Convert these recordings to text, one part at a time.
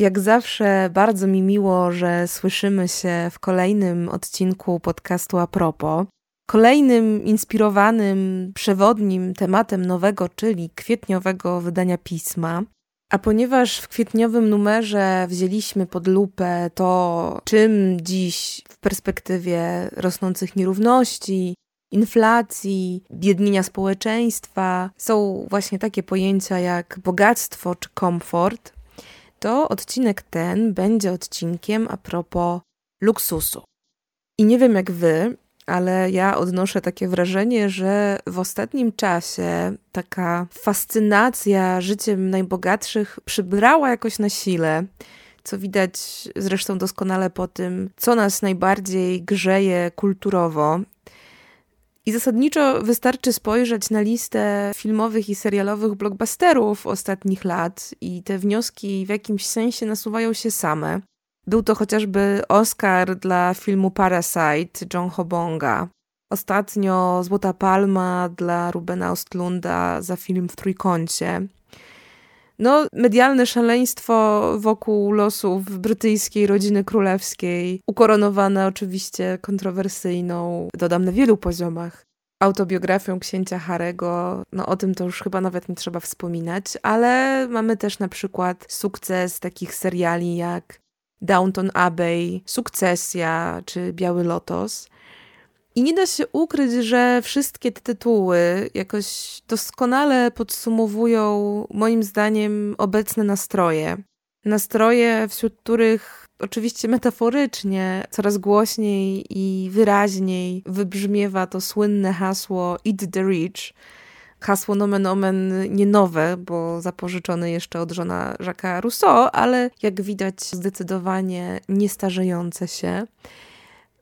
Jak zawsze bardzo mi miło, że słyszymy się w kolejnym odcinku podcastu A propos. Kolejnym inspirowanym, przewodnim tematem nowego, czyli kwietniowego wydania pisma. A ponieważ w kwietniowym numerze wzięliśmy pod lupę to, czym dziś w perspektywie rosnących nierówności, inflacji, biednienia społeczeństwa są właśnie takie pojęcia jak bogactwo czy komfort, to odcinek ten będzie odcinkiem a propos luksusu. I nie wiem jak wy, ale ja odnoszę takie wrażenie, że w ostatnim czasie taka fascynacja życiem najbogatszych przybrała jakoś na sile. Co widać zresztą doskonale po tym, co nas najbardziej grzeje kulturowo. I zasadniczo wystarczy spojrzeć na listę filmowych i serialowych blockbusterów ostatnich lat, i te wnioski w jakimś sensie nasuwają się same. Był to chociażby Oscar dla filmu Parasite John Hobonga. Ostatnio Złota Palma dla Rubena Ostlunda za film w trójkącie. No, medialne szaleństwo wokół losów brytyjskiej rodziny królewskiej, ukoronowane oczywiście kontrowersyjną, dodam na wielu poziomach, autobiografią księcia Harego. No o tym to już chyba nawet nie trzeba wspominać, ale mamy też na przykład sukces takich seriali jak Downton Abbey, Sukcesja czy Biały Lotos. I nie da się ukryć, że wszystkie te tytuły jakoś doskonale podsumowują, moim zdaniem, obecne nastroje. Nastroje, wśród których oczywiście metaforycznie coraz głośniej i wyraźniej wybrzmiewa to słynne hasło Eat the Rich. Hasło nomen omen nie nowe, bo zapożyczone jeszcze od żona Jacques'a Rousseau, ale jak widać zdecydowanie niestarzejące się.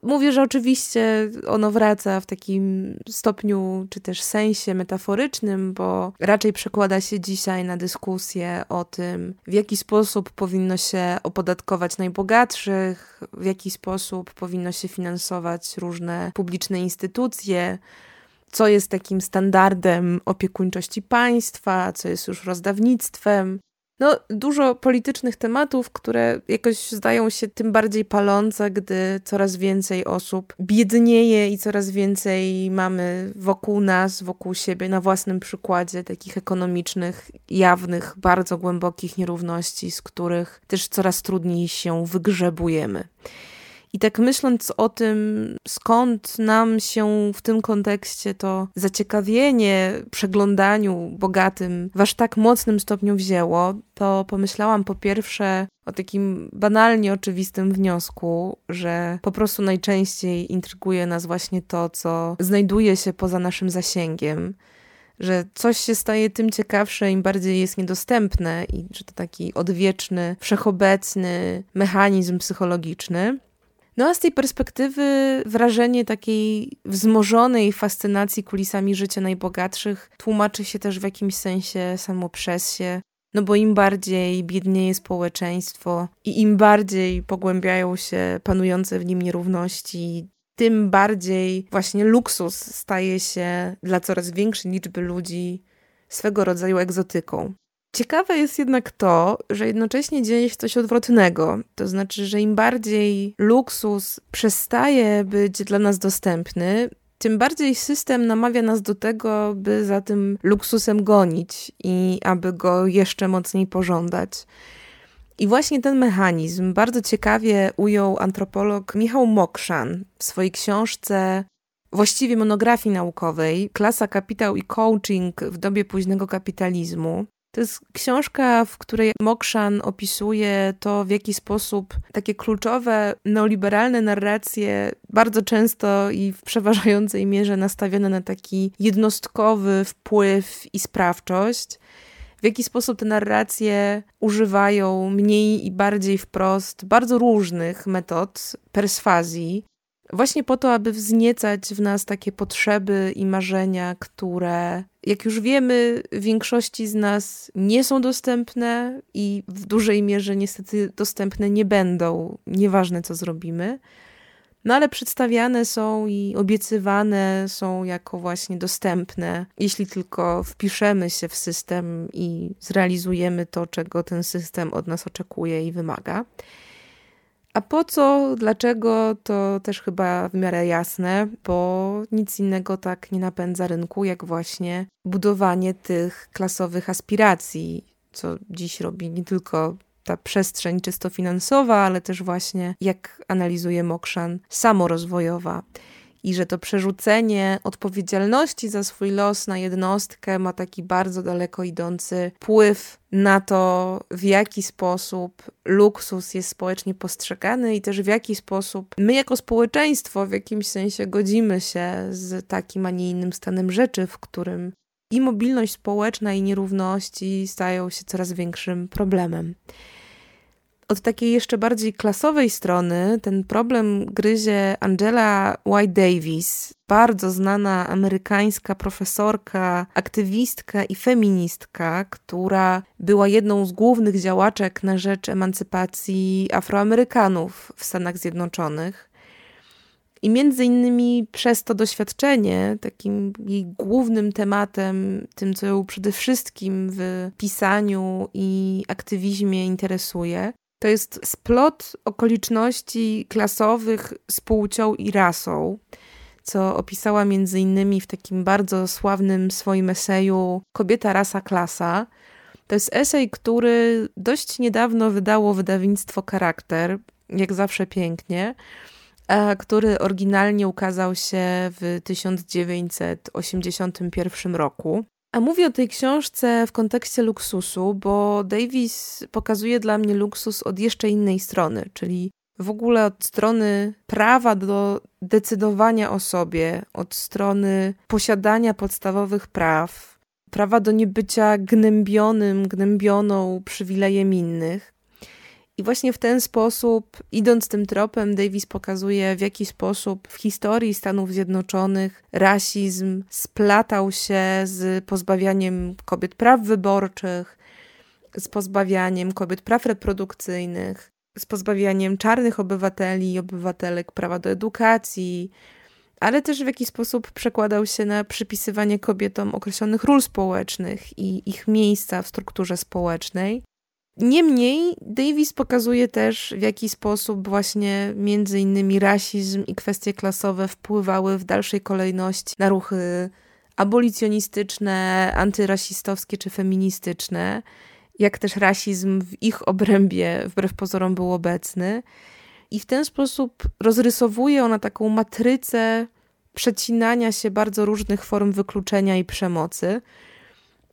Mówię, że oczywiście ono wraca w takim stopniu czy też sensie metaforycznym, bo raczej przekłada się dzisiaj na dyskusję o tym, w jaki sposób powinno się opodatkować najbogatszych, w jaki sposób powinno się finansować różne publiczne instytucje, co jest takim standardem opiekuńczości państwa, co jest już rozdawnictwem. No, dużo politycznych tematów, które jakoś zdają się tym bardziej palące, gdy coraz więcej osób biednieje i coraz więcej mamy wokół nas, wokół siebie, na własnym przykładzie takich ekonomicznych, jawnych, bardzo głębokich nierówności, z których też coraz trudniej się wygrzebujemy. I tak myśląc o tym, skąd nam się w tym kontekście to zaciekawienie przeglądaniu bogatym w aż tak mocnym stopniu wzięło, to pomyślałam po pierwsze o takim banalnie oczywistym wniosku, że po prostu najczęściej intryguje nas właśnie to, co znajduje się poza naszym zasięgiem że coś się staje tym ciekawsze, im bardziej jest niedostępne i że to taki odwieczny, wszechobecny mechanizm psychologiczny. No a z tej perspektywy wrażenie takiej wzmożonej fascynacji kulisami życia najbogatszych tłumaczy się też w jakimś sensie samo przez się. No bo im bardziej biednieje społeczeństwo i im bardziej pogłębiają się panujące w nim nierówności, tym bardziej właśnie luksus staje się dla coraz większej liczby ludzi swego rodzaju egzotyką. Ciekawe jest jednak to, że jednocześnie dzieje się coś odwrotnego. To znaczy, że im bardziej luksus przestaje być dla nas dostępny, tym bardziej system namawia nas do tego, by za tym luksusem gonić i aby go jeszcze mocniej pożądać. I właśnie ten mechanizm bardzo ciekawie ujął antropolog Michał Mokszan w swojej książce, właściwie monografii naukowej, Klasa, kapitał i coaching w dobie późnego kapitalizmu. To jest książka, w której Mokszan opisuje to, w jaki sposób takie kluczowe neoliberalne narracje, bardzo często i w przeważającej mierze nastawione na taki jednostkowy wpływ i sprawczość, w jaki sposób te narracje używają mniej i bardziej wprost bardzo różnych metod perswazji, właśnie po to, aby wzniecać w nas takie potrzeby i marzenia, które, jak już wiemy, większości z nas nie są dostępne i w dużej mierze niestety dostępne nie będą, nieważne co zrobimy. No ale przedstawiane są i obiecywane są jako właśnie dostępne, jeśli tylko wpiszemy się w system i zrealizujemy to, czego ten system od nas oczekuje i wymaga. A po co, dlaczego, to też chyba w miarę jasne, bo nic innego tak nie napędza rynku, jak właśnie budowanie tych klasowych aspiracji, co dziś robi nie tylko ta przestrzeń czysto finansowa, ale też właśnie, jak analizuje Mokszan, samorozwojowa. I że to przerzucenie odpowiedzialności za swój los na jednostkę ma taki bardzo daleko idący wpływ na to, w jaki sposób luksus jest społecznie postrzegany i też w jaki sposób my, jako społeczeństwo, w jakimś sensie godzimy się z takim, a nie innym stanem rzeczy, w którym i mobilność społeczna, i nierówności stają się coraz większym problemem. Od takiej jeszcze bardziej klasowej strony ten problem gryzie Angela White Davis, bardzo znana amerykańska profesorka, aktywistka i feministka, która była jedną z głównych działaczek na rzecz emancypacji Afroamerykanów w Stanach Zjednoczonych. I między innymi przez to doświadczenie, takim jej głównym tematem, tym co ją przede wszystkim w pisaniu i aktywizmie interesuje, to jest splot okoliczności klasowych z płcią i rasą, co opisała między innymi w takim bardzo sławnym swoim eseju Kobieta, rasa, klasa. To jest esej, który dość niedawno wydało wydawnictwo Charakter, jak zawsze pięknie, a który oryginalnie ukazał się w 1981 roku. A mówię o tej książce w kontekście luksusu, bo Davis pokazuje dla mnie luksus od jeszcze innej strony, czyli w ogóle od strony prawa do decydowania o sobie, od strony posiadania podstawowych praw, prawa do niebycia gnębionym, gnębioną przywilejem innych. I właśnie w ten sposób, idąc tym tropem, Davis pokazuje, w jaki sposób w historii Stanów Zjednoczonych rasizm splatał się z pozbawianiem kobiet praw wyborczych, z pozbawianiem kobiet praw reprodukcyjnych, z pozbawianiem czarnych obywateli i obywatelek prawa do edukacji, ale też w jaki sposób przekładał się na przypisywanie kobietom określonych ról społecznych i ich miejsca w strukturze społecznej. Niemniej Davis pokazuje też, w jaki sposób właśnie między innymi rasizm i kwestie klasowe wpływały w dalszej kolejności na ruchy abolicjonistyczne, antyrasistowskie czy feministyczne, jak też rasizm w ich obrębie wbrew pozorom był obecny. I w ten sposób rozrysowuje ona taką matrycę przecinania się bardzo różnych form wykluczenia i przemocy,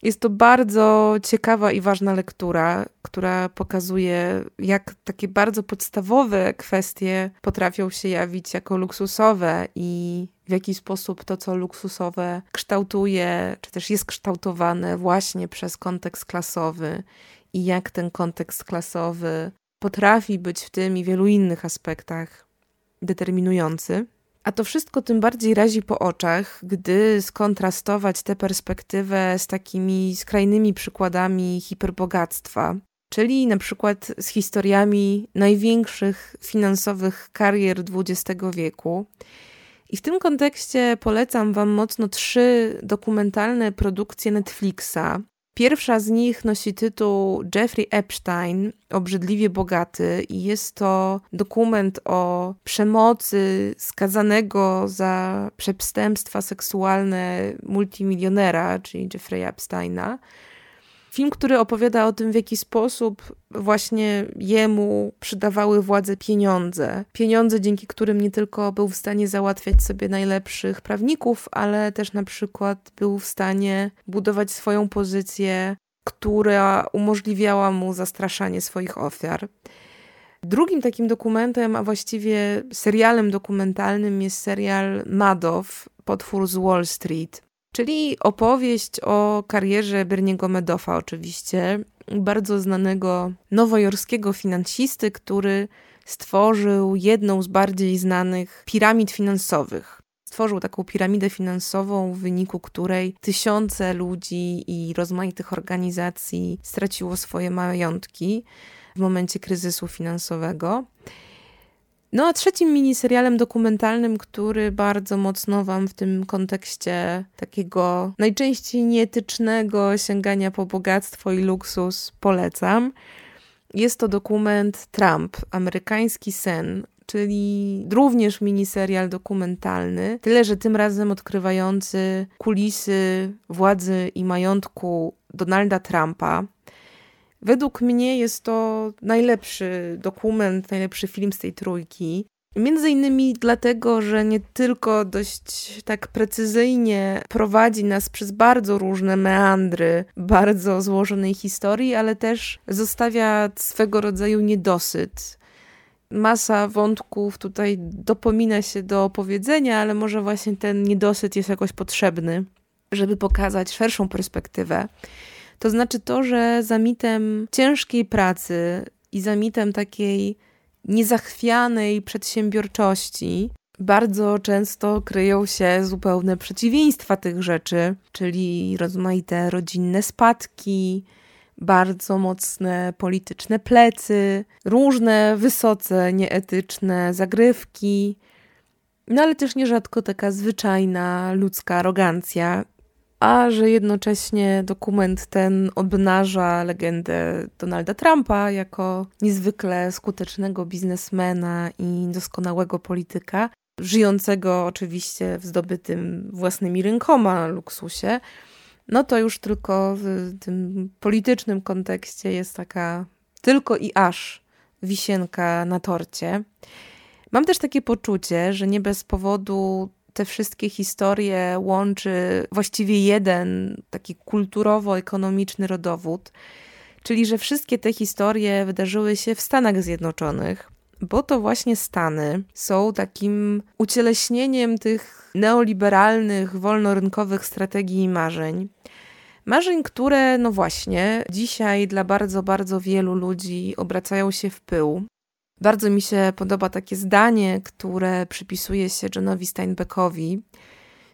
jest to bardzo ciekawa i ważna lektura, która pokazuje, jak takie bardzo podstawowe kwestie potrafią się jawić jako luksusowe i w jaki sposób to, co luksusowe kształtuje, czy też jest kształtowane właśnie przez kontekst klasowy i jak ten kontekst klasowy potrafi być w tym i wielu innych aspektach determinujący. A to wszystko tym bardziej razi po oczach, gdy skontrastować tę perspektywę z takimi skrajnymi przykładami hiperbogactwa, czyli na przykład z historiami największych finansowych karier XX wieku. I w tym kontekście polecam Wam mocno trzy dokumentalne produkcje Netflixa, Pierwsza z nich nosi tytuł Jeffrey Epstein, obrzydliwie bogaty, i jest to dokument o przemocy skazanego za przestępstwa seksualne multimilionera, czyli Jeffrey Epsteina. Film, który opowiada o tym, w jaki sposób właśnie jemu przydawały władze pieniądze. Pieniądze, dzięki którym nie tylko był w stanie załatwiać sobie najlepszych prawników, ale też na przykład był w stanie budować swoją pozycję, która umożliwiała mu zastraszanie swoich ofiar. Drugim takim dokumentem, a właściwie serialem dokumentalnym jest serial Madoff, Potwór z Wall Street czyli opowieść o karierze Berniego Medoffa oczywiście, bardzo znanego nowojorskiego finansisty, który stworzył jedną z bardziej znanych piramid finansowych. Stworzył taką piramidę finansową, w wyniku której tysiące ludzi i rozmaitych organizacji straciło swoje majątki w momencie kryzysu finansowego. No a trzecim miniserialem dokumentalnym, który bardzo mocno Wam w tym kontekście takiego najczęściej nieetycznego sięgania po bogactwo i luksus polecam, jest to dokument Trump, amerykański sen, czyli również miniserial dokumentalny, tyle że tym razem odkrywający kulisy władzy i majątku Donalda Trumpa. Według mnie jest to najlepszy dokument, najlepszy film z tej trójki. Między innymi dlatego, że nie tylko dość tak precyzyjnie prowadzi nas przez bardzo różne meandry bardzo złożonej historii, ale też zostawia swego rodzaju niedosyt. Masa wątków tutaj dopomina się do opowiedzenia, ale może właśnie ten niedosyt jest jakoś potrzebny, żeby pokazać szerszą perspektywę. To znaczy to, że za mitem ciężkiej pracy i za mitem takiej niezachwianej przedsiębiorczości bardzo często kryją się zupełne przeciwieństwa tych rzeczy, czyli rozmaite rodzinne spadki, bardzo mocne polityczne plecy, różne wysoce nieetyczne zagrywki, no ale też nierzadko taka zwyczajna ludzka arogancja, a że jednocześnie dokument ten obnaża legendę Donalda Trumpa jako niezwykle skutecznego biznesmena i doskonałego polityka, żyjącego oczywiście w zdobytym własnymi rękoma luksusie, no to już tylko w tym politycznym kontekście jest taka tylko i aż wisienka na torcie. Mam też takie poczucie, że nie bez powodu te wszystkie historie łączy właściwie jeden taki kulturowo-ekonomiczny rodowód, czyli że wszystkie te historie wydarzyły się w Stanach Zjednoczonych, bo to właśnie Stany są takim ucieleśnieniem tych neoliberalnych, wolnorynkowych strategii i marzeń. Marzeń, które, no właśnie, dzisiaj dla bardzo, bardzo wielu ludzi obracają się w pył. Bardzo mi się podoba takie zdanie, które przypisuje się Johnowi Steinbeckowi,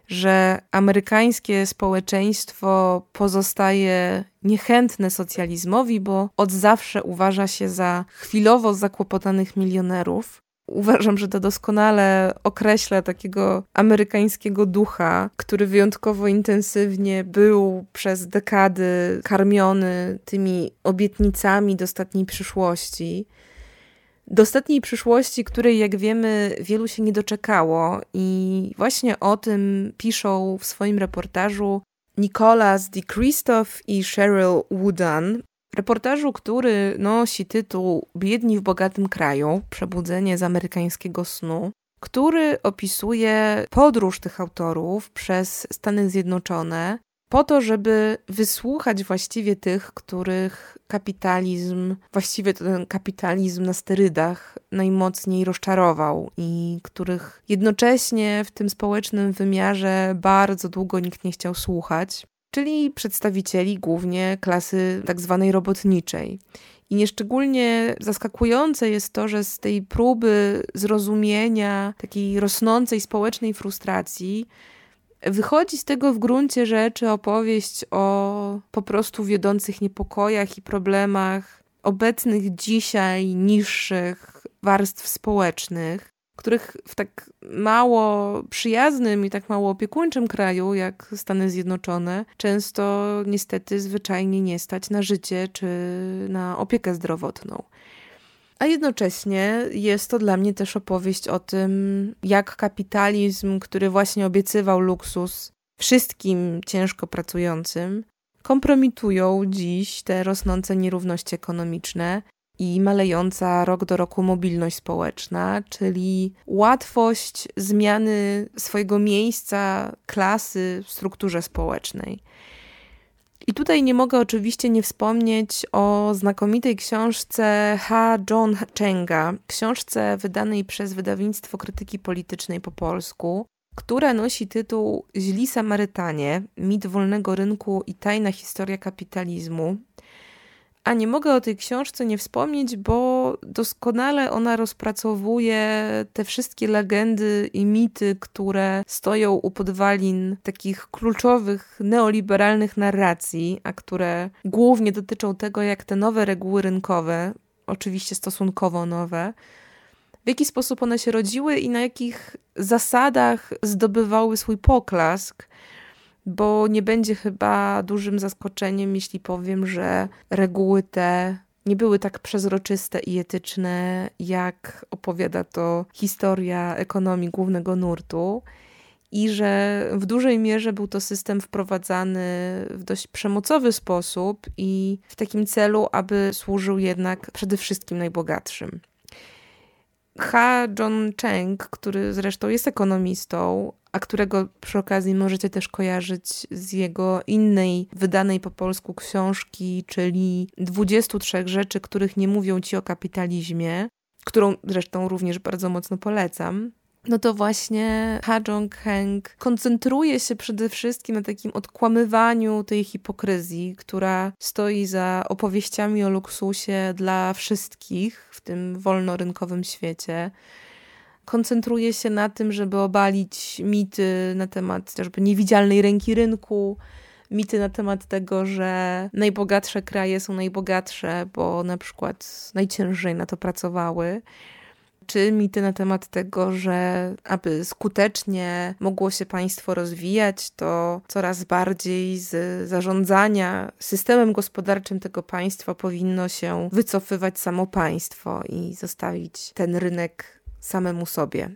że amerykańskie społeczeństwo pozostaje niechętne socjalizmowi, bo od zawsze uważa się za chwilowo zakłopotanych milionerów. Uważam, że to doskonale określa takiego amerykańskiego ducha, który wyjątkowo intensywnie był przez dekady karmiony tymi obietnicami dostatniej przyszłości do ostatniej przyszłości, której, jak wiemy, wielu się nie doczekało. I właśnie o tym piszą w swoim reportażu Nicolas de Christoph i Cheryl Woodan. Reportażu, który nosi tytuł Biedni w bogatym kraju przebudzenie z amerykańskiego snu, który opisuje podróż tych autorów przez Stany Zjednoczone po to, żeby wysłuchać właściwie tych, których kapitalizm, właściwie ten kapitalizm na sterydach najmocniej rozczarował i których jednocześnie w tym społecznym wymiarze bardzo długo nikt nie chciał słuchać, czyli przedstawicieli głównie klasy tak zwanej robotniczej. I nieszczególnie zaskakujące jest to, że z tej próby zrozumienia takiej rosnącej społecznej frustracji Wychodzi z tego w gruncie rzeczy opowieść o po prostu wiodących niepokojach i problemach obecnych dzisiaj niższych warstw społecznych, których w tak mało przyjaznym i tak mało opiekuńczym kraju jak Stany Zjednoczone często niestety zwyczajnie nie stać na życie czy na opiekę zdrowotną. A jednocześnie jest to dla mnie też opowieść o tym, jak kapitalizm, który właśnie obiecywał luksus wszystkim ciężko pracującym, kompromitują dziś te rosnące nierówności ekonomiczne i malejąca rok do roku mobilność społeczna, czyli łatwość zmiany swojego miejsca, klasy w strukturze społecznej. I tutaj nie mogę oczywiście nie wspomnieć o znakomitej książce H. John Chenga, książce wydanej przez wydawnictwo krytyki politycznej po polsku, która nosi tytuł Źli Samarytanie, mit wolnego rynku i tajna historia kapitalizmu. A nie mogę o tej książce nie wspomnieć, bo doskonale ona rozpracowuje te wszystkie legendy i mity, które stoją u podwalin takich kluczowych neoliberalnych narracji, a które głównie dotyczą tego, jak te nowe reguły rynkowe, oczywiście stosunkowo nowe, w jaki sposób one się rodziły i na jakich zasadach zdobywały swój poklask bo nie będzie chyba dużym zaskoczeniem, jeśli powiem, że reguły te nie były tak przezroczyste i etyczne, jak opowiada to historia ekonomii głównego nurtu. I że w dużej mierze był to system wprowadzany w dość przemocowy sposób i w takim celu, aby służył jednak przede wszystkim najbogatszym. Ha John Cheng, który zresztą jest ekonomistą, a którego przy okazji możecie też kojarzyć z jego innej, wydanej po polsku książki, czyli 23 rzeczy, których nie mówią ci o kapitalizmie, którą zresztą również bardzo mocno polecam. No to właśnie Ha Jong-heng koncentruje się przede wszystkim na takim odkłamywaniu tej hipokryzji, która stoi za opowieściami o luksusie dla wszystkich w tym wolnorynkowym świecie. Koncentruje się na tym, żeby obalić mity na temat chociażby niewidzialnej ręki rynku, mity na temat tego, że najbogatsze kraje są najbogatsze, bo na przykład najciężej na to pracowały czy mity na temat tego, że aby skutecznie mogło się państwo rozwijać, to coraz bardziej z zarządzania systemem gospodarczym tego państwa powinno się wycofywać samo państwo i zostawić ten rynek samemu sobie.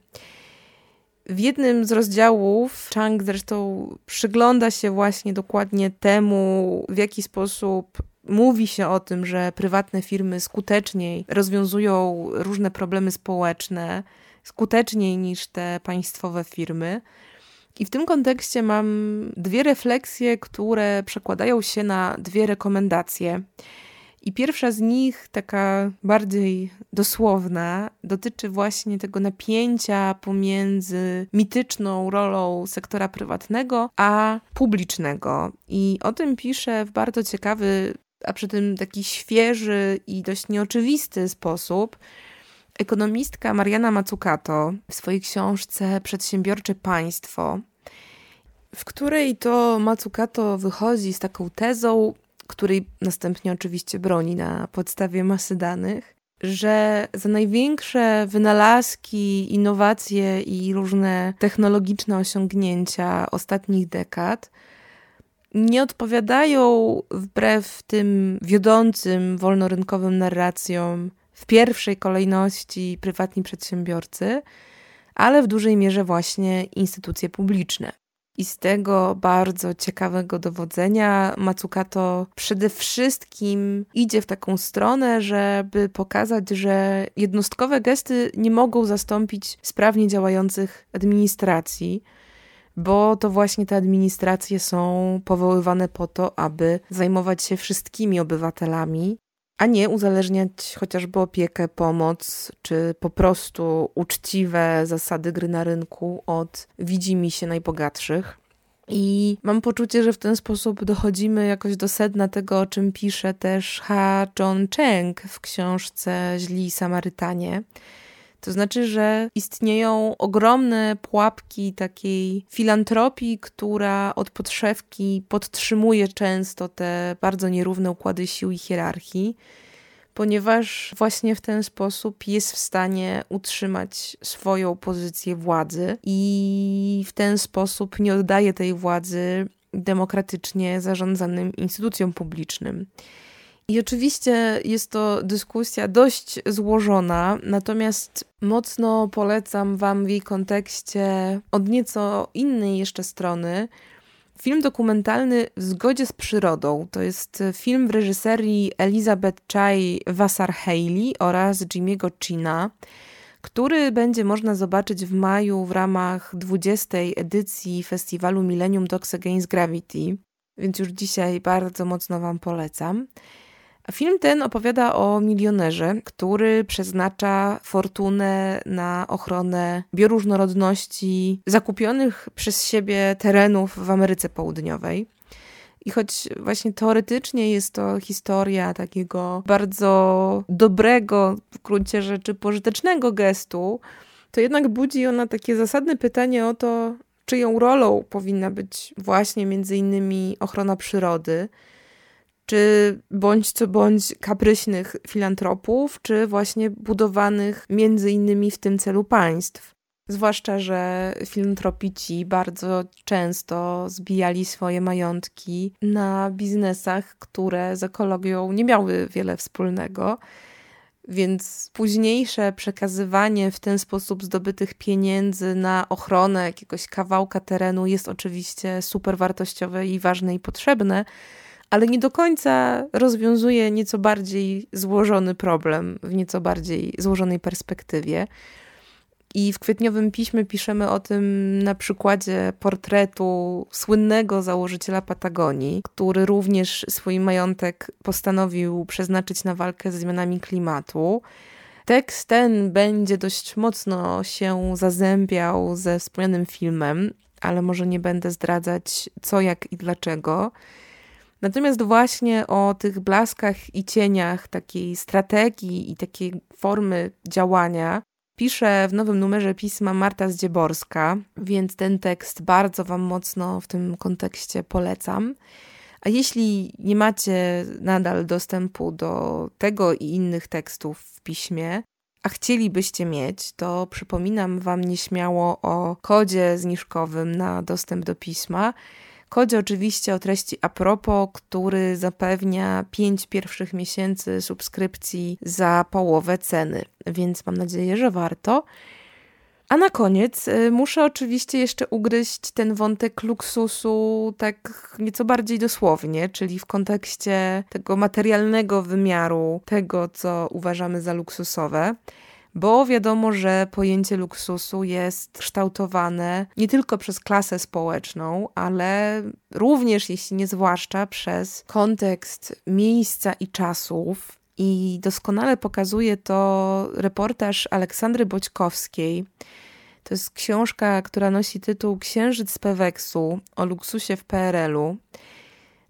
W jednym z rozdziałów Chang zresztą przygląda się właśnie dokładnie temu, w jaki sposób mówi się o tym, że prywatne firmy skuteczniej rozwiązują różne problemy społeczne, skuteczniej niż te państwowe firmy. I w tym kontekście mam dwie refleksje, które przekładają się na dwie rekomendacje. I pierwsza z nich, taka bardziej dosłowna, dotyczy właśnie tego napięcia pomiędzy mityczną rolą sektora prywatnego a publicznego. I o tym pisze w bardzo ciekawy a przy tym taki świeży i dość nieoczywisty sposób. Ekonomistka Mariana Mazzucato w swojej książce Przedsiębiorcze Państwo, w której to Mazzucato wychodzi z taką tezą, której następnie oczywiście broni na podstawie masy danych, że za największe wynalazki, innowacje i różne technologiczne osiągnięcia ostatnich dekad nie odpowiadają wbrew tym wiodącym wolnorynkowym narracjom w pierwszej kolejności prywatni przedsiębiorcy, ale w dużej mierze właśnie instytucje publiczne. I z tego bardzo ciekawego dowodzenia Matsukato przede wszystkim idzie w taką stronę, żeby pokazać, że jednostkowe gesty nie mogą zastąpić sprawnie działających administracji, bo to właśnie te administracje są powoływane po to, aby zajmować się wszystkimi obywatelami, a nie uzależniać chociażby opiekę, pomoc, czy po prostu uczciwe zasady gry na rynku od widzimi się najbogatszych. I mam poczucie, że w ten sposób dochodzimy jakoś do sedna tego, o czym pisze też Ha John Cheng w książce Źli Samarytanie to znaczy, że istnieją ogromne pułapki takiej filantropii, która od podszewki podtrzymuje często te bardzo nierówne układy sił i hierarchii, ponieważ właśnie w ten sposób jest w stanie utrzymać swoją pozycję władzy i w ten sposób nie oddaje tej władzy demokratycznie zarządzanym instytucjom publicznym. I oczywiście jest to dyskusja dość złożona, natomiast mocno polecam Wam w jej kontekście od nieco innej jeszcze strony. Film dokumentalny W zgodzie z przyrodą to jest film w reżyserii Elizabeth Chai Vassar Haley oraz Jimmy'ego China, który będzie można zobaczyć w maju w ramach 20. edycji festiwalu Millennium Dogs Against Gravity, więc już dzisiaj bardzo mocno Wam polecam. Film ten opowiada o milionerze, który przeznacza fortunę na ochronę bioróżnorodności zakupionych przez siebie terenów w Ameryce Południowej. I choć właśnie teoretycznie jest to historia takiego bardzo dobrego, w gruncie rzeczy pożytecznego gestu, to jednak budzi ona takie zasadne pytanie o to, czyją rolą powinna być właśnie między innymi ochrona przyrody, czy bądź co bądź kapryśnych filantropów, czy właśnie budowanych między innymi w tym celu państw. Zwłaszcza, że filantropici bardzo często zbijali swoje majątki na biznesach, które z ekologią nie miały wiele wspólnego. Więc późniejsze przekazywanie w ten sposób zdobytych pieniędzy na ochronę jakiegoś kawałka terenu jest oczywiście super wartościowe i ważne i potrzebne, ale nie do końca rozwiązuje nieco bardziej złożony problem w nieco bardziej złożonej perspektywie. I w kwietniowym piśmie piszemy o tym na przykładzie portretu słynnego założyciela Patagonii, który również swój majątek postanowił przeznaczyć na walkę ze zmianami klimatu. Tekst ten będzie dość mocno się zazębiał ze wspomnianym filmem, ale może nie będę zdradzać co, jak i dlaczego. Natomiast właśnie o tych blaskach i cieniach takiej strategii i takiej formy działania pisze w nowym numerze pisma Marta Zdzieborska, więc ten tekst bardzo Wam mocno w tym kontekście polecam. A jeśli nie macie nadal dostępu do tego i innych tekstów w piśmie, a chcielibyście mieć, to przypominam Wam nieśmiało o kodzie zniżkowym na dostęp do pisma Kodzie oczywiście o treści a propos, który zapewnia 5 pierwszych miesięcy subskrypcji za połowę ceny, więc mam nadzieję, że warto. A na koniec y, muszę oczywiście jeszcze ugryźć ten wątek luksusu tak nieco bardziej dosłownie, czyli w kontekście tego materialnego wymiaru tego, co uważamy za luksusowe bo wiadomo, że pojęcie luksusu jest kształtowane nie tylko przez klasę społeczną, ale również, jeśli nie zwłaszcza, przez kontekst miejsca i czasów. I doskonale pokazuje to reportaż Aleksandry Boćkowskiej. To jest książka, która nosi tytuł Księżyc z Peweksu o luksusie w PRL-u.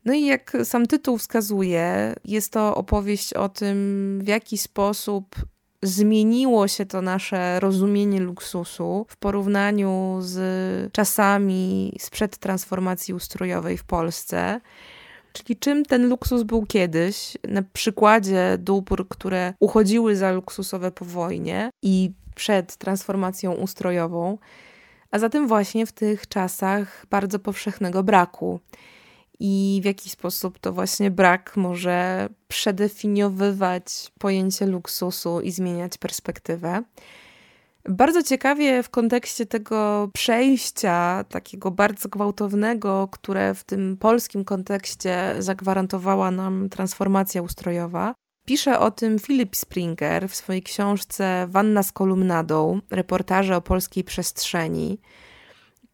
No i jak sam tytuł wskazuje, jest to opowieść o tym, w jaki sposób zmieniło się to nasze rozumienie luksusu w porównaniu z czasami sprzed transformacji ustrojowej w Polsce. Czyli czym ten luksus był kiedyś, na przykładzie dóbr, które uchodziły za luksusowe po wojnie i przed transformacją ustrojową, a zatem właśnie w tych czasach bardzo powszechnego braku i w jaki sposób to właśnie brak może przedefiniowywać pojęcie luksusu i zmieniać perspektywę. Bardzo ciekawie w kontekście tego przejścia takiego bardzo gwałtownego, które w tym polskim kontekście zagwarantowała nam transformacja ustrojowa, pisze o tym Philip Springer w swojej książce Wanna z kolumnadą, reportaże o polskiej przestrzeni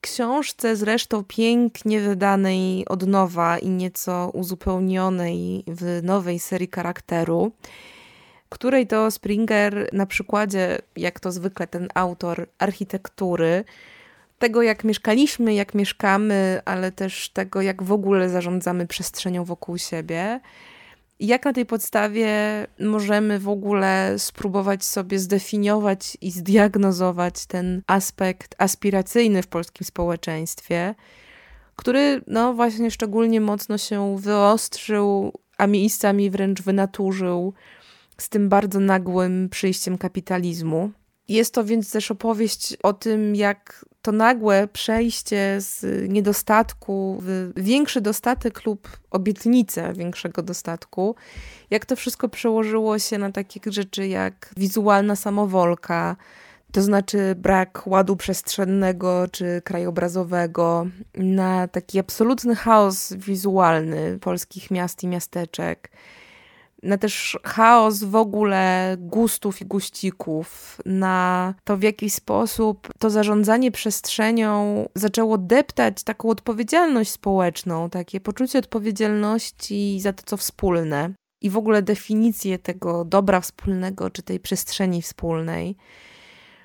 książce zresztą pięknie wydanej od nowa i nieco uzupełnionej w nowej serii charakteru, której to Springer na przykładzie, jak to zwykle ten autor architektury, tego jak mieszkaliśmy, jak mieszkamy, ale też tego jak w ogóle zarządzamy przestrzenią wokół siebie, jak na tej podstawie możemy w ogóle spróbować sobie zdefiniować i zdiagnozować ten aspekt aspiracyjny w polskim społeczeństwie, który no właśnie szczególnie mocno się wyostrzył, a miejscami wręcz wynaturzył z tym bardzo nagłym przyjściem kapitalizmu. Jest to więc też opowieść o tym, jak to nagłe przejście z niedostatku w większy dostatek lub obietnicę większego dostatku, jak to wszystko przełożyło się na takie rzeczy jak wizualna samowolka, to znaczy brak ładu przestrzennego czy krajobrazowego, na taki absolutny chaos wizualny polskich miast i miasteczek na też chaos w ogóle gustów i guścików, na to w jaki sposób to zarządzanie przestrzenią zaczęło deptać taką odpowiedzialność społeczną, takie poczucie odpowiedzialności za to, co wspólne. i w ogóle definicję tego dobra wspólnego czy tej przestrzeni wspólnej.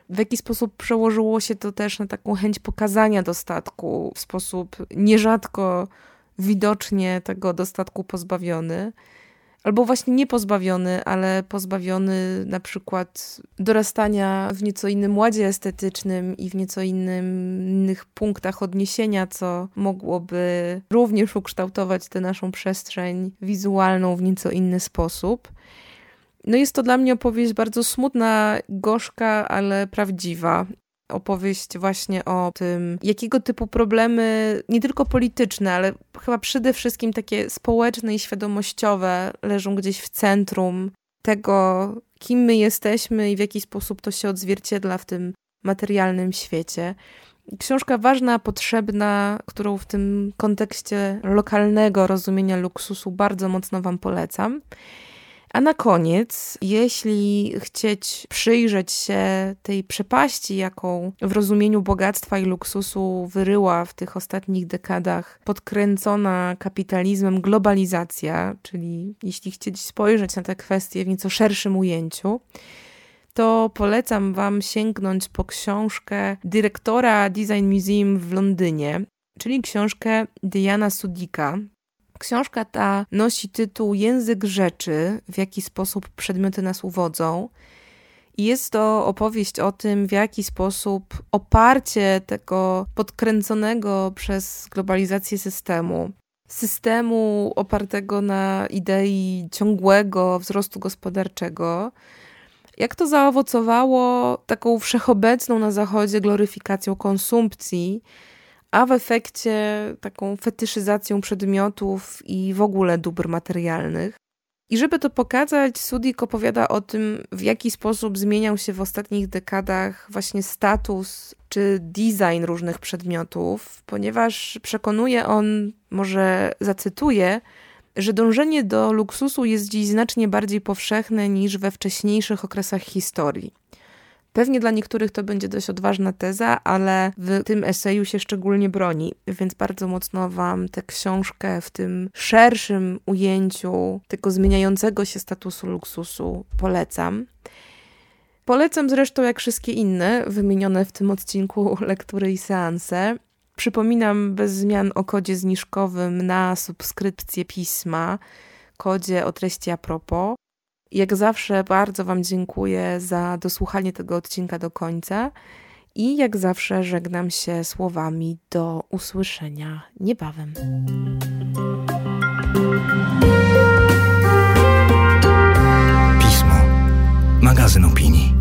W jaki sposób przełożyło się to też na taką chęć pokazania dostatku w sposób nierzadko widocznie tego dostatku pozbawiony albo właśnie nie pozbawiony, ale pozbawiony na przykład dorastania w nieco innym ładzie estetycznym i w nieco innym, innych punktach odniesienia, co mogłoby również ukształtować tę naszą przestrzeń wizualną w nieco inny sposób. No jest to dla mnie opowieść bardzo smutna, gorzka, ale prawdziwa opowieść właśnie o tym, jakiego typu problemy, nie tylko polityczne, ale chyba przede wszystkim takie społeczne i świadomościowe, leżą gdzieś w centrum tego, kim my jesteśmy i w jaki sposób to się odzwierciedla w tym materialnym świecie. Książka ważna, potrzebna, którą w tym kontekście lokalnego rozumienia luksusu bardzo mocno Wam polecam. A na koniec, jeśli chcieć przyjrzeć się tej przepaści, jaką w rozumieniu bogactwa i luksusu wyryła w tych ostatnich dekadach podkręcona kapitalizmem globalizacja, czyli jeśli chcieć spojrzeć na te kwestie w nieco szerszym ujęciu, to polecam Wam sięgnąć po książkę dyrektora Design Museum w Londynie, czyli książkę Diana Sudika, Książka ta nosi tytuł Język rzeczy, w jaki sposób przedmioty nas uwodzą. I jest to opowieść o tym, w jaki sposób oparcie tego podkręconego przez globalizację systemu, systemu opartego na idei ciągłego wzrostu gospodarczego, jak to zaowocowało taką wszechobecną na Zachodzie gloryfikacją konsumpcji a w efekcie taką fetyszyzacją przedmiotów i w ogóle dóbr materialnych. I żeby to pokazać, Sudik opowiada o tym, w jaki sposób zmieniał się w ostatnich dekadach właśnie status czy design różnych przedmiotów, ponieważ przekonuje on, może zacytuję, że dążenie do luksusu jest dziś znacznie bardziej powszechne niż we wcześniejszych okresach historii. Pewnie dla niektórych to będzie dość odważna teza, ale w tym eseju się szczególnie broni, więc bardzo mocno Wam tę książkę w tym szerszym ujęciu tego zmieniającego się statusu luksusu polecam. Polecam zresztą jak wszystkie inne wymienione w tym odcinku lektury i seanse. Przypominam bez zmian o kodzie zniżkowym na subskrypcję pisma, kodzie o treści a propos. Jak zawsze bardzo Wam dziękuję za dosłuchanie tego odcinka do końca i jak zawsze żegnam się słowami do usłyszenia niebawem. Pismo. Magazyn opinii.